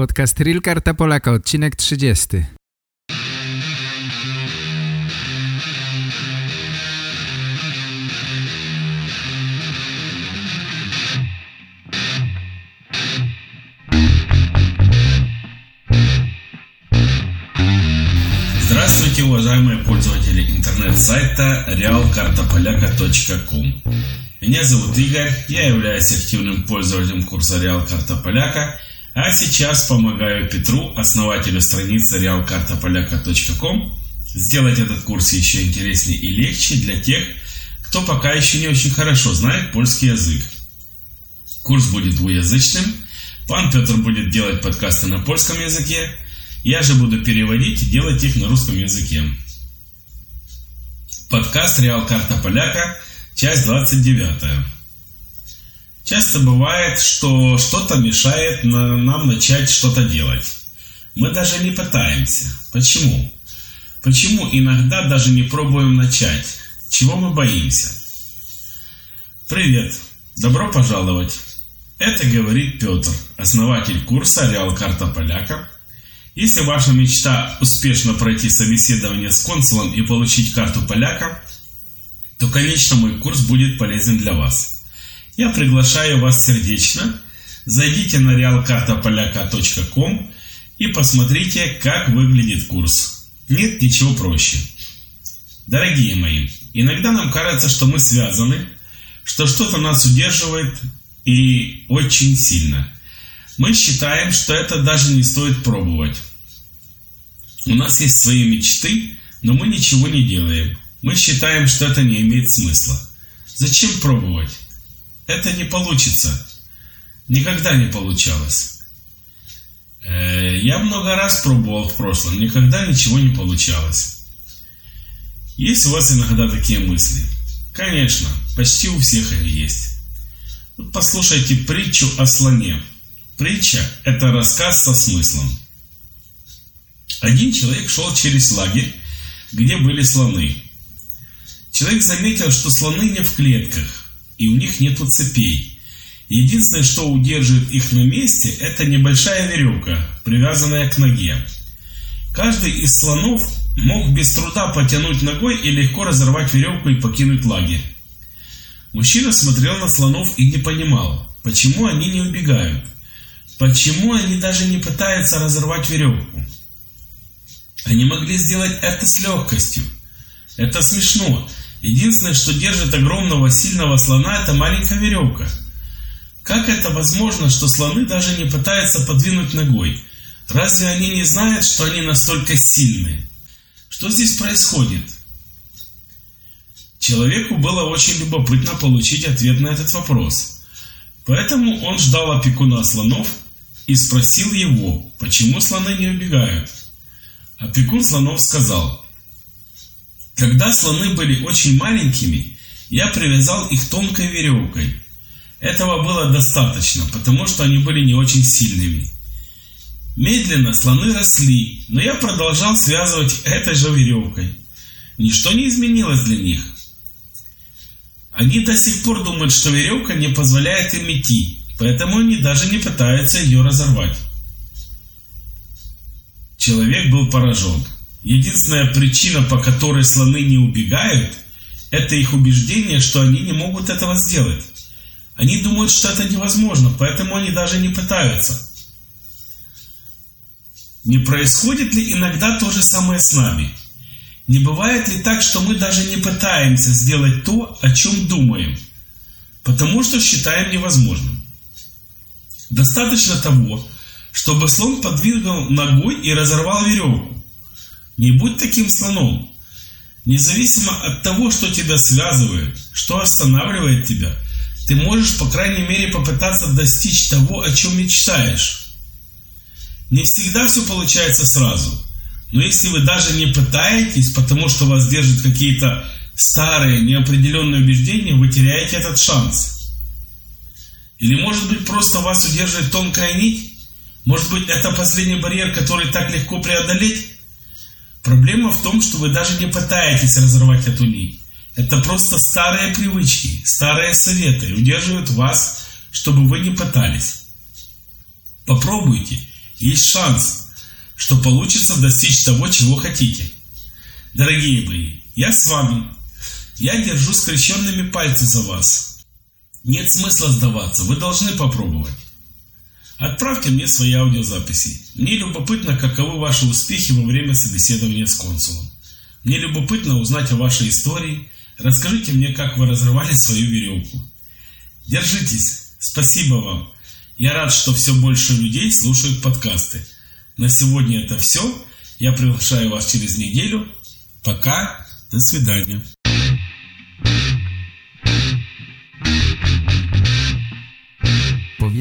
Podcast Real Karta Polaka, odcinek 30. Здравствуйте, уважаемые пользователи интернет-сайта realkartapolaka.com Меня зовут Игорь, я являюсь активным пользователем курса Реал Карта Поляка, а сейчас помогаю Петру, основателю страницы realkartapolaka.com, сделать этот курс еще интереснее и легче для тех, кто пока еще не очень хорошо знает польский язык. Курс будет двуязычным, пан Петр будет делать подкасты на польском языке, я же буду переводить и делать их на русском языке. Подкаст «Реал Карта Поляка», часть 29. Часто бывает, что что-то мешает нам начать что-то делать. Мы даже не пытаемся. Почему? Почему иногда даже не пробуем начать? Чего мы боимся? Привет! Добро пожаловать! Это говорит Петр, основатель курса «Реал Карта Поляка», если ваша мечта успешно пройти собеседование с консулом и получить карту поляка, то, конечно, мой курс будет полезен для вас. Я приглашаю вас сердечно. Зайдите на realkartapolaka.com и посмотрите, как выглядит курс. Нет ничего проще. Дорогие мои, иногда нам кажется, что мы связаны, что что-то нас удерживает и очень сильно – мы считаем, что это даже не стоит пробовать. У нас есть свои мечты, но мы ничего не делаем. Мы считаем, что это не имеет смысла. Зачем пробовать? Это не получится. Никогда не получалось. Э, я много раз пробовал в прошлом, никогда ничего не получалось. Есть у вас иногда такие мысли? Конечно, почти у всех они есть. Вот послушайте притчу о слоне. Притча – это рассказ со смыслом. Один человек шел через лагерь, где были слоны. Человек заметил, что слоны не в клетках, и у них нет цепей. Единственное, что удерживает их на месте, это небольшая веревка, привязанная к ноге. Каждый из слонов мог без труда потянуть ногой и легко разорвать веревку и покинуть лагерь. Мужчина смотрел на слонов и не понимал, почему они не убегают. Почему они даже не пытаются разорвать веревку? Они могли сделать это с легкостью. Это смешно. Единственное, что держит огромного сильного слона, это маленькая веревка. Как это возможно, что слоны даже не пытаются подвинуть ногой? Разве они не знают, что они настолько сильные? Что здесь происходит? Человеку было очень любопытно получить ответ на этот вопрос. Поэтому он ждал опекуна слонов и спросил его, почему слоны не убегают. Опекун слонов сказал, когда слоны были очень маленькими, я привязал их тонкой веревкой. Этого было достаточно, потому что они были не очень сильными. Медленно слоны росли, но я продолжал связывать этой же веревкой. Ничто не изменилось для них. Они до сих пор думают, что веревка не позволяет им идти, Поэтому они даже не пытаются ее разорвать. Человек был поражен. Единственная причина, по которой слоны не убегают, это их убеждение, что они не могут этого сделать. Они думают, что это невозможно, поэтому они даже не пытаются. Не происходит ли иногда то же самое с нами? Не бывает ли так, что мы даже не пытаемся сделать то, о чем думаем, потому что считаем невозможным? Достаточно того, чтобы слон подвигал ногой и разорвал веревку. Не будь таким слоном. Независимо от того, что тебя связывает, что останавливает тебя, ты можешь, по крайней мере, попытаться достичь того, о чем мечтаешь. Не всегда все получается сразу. Но если вы даже не пытаетесь, потому что вас держат какие-то старые, неопределенные убеждения, вы теряете этот шанс. Или может быть просто вас удерживает тонкая нить? Может быть это последний барьер, который так легко преодолеть? Проблема в том, что вы даже не пытаетесь разорвать эту нить. Это просто старые привычки, старые советы удерживают вас, чтобы вы не пытались. Попробуйте, есть шанс, что получится достичь того, чего хотите. Дорогие мои, я с вами. Я держу скрещенными пальцы за вас. Нет смысла сдаваться, вы должны попробовать. Отправьте мне свои аудиозаписи. Мне любопытно, каковы ваши успехи во время собеседования с консулом. Мне любопытно узнать о вашей истории. Расскажите мне, как вы разрывали свою веревку. Держитесь. Спасибо вам. Я рад, что все больше людей слушают подкасты. На сегодня это все. Я приглашаю вас через неделю. Пока. До свидания.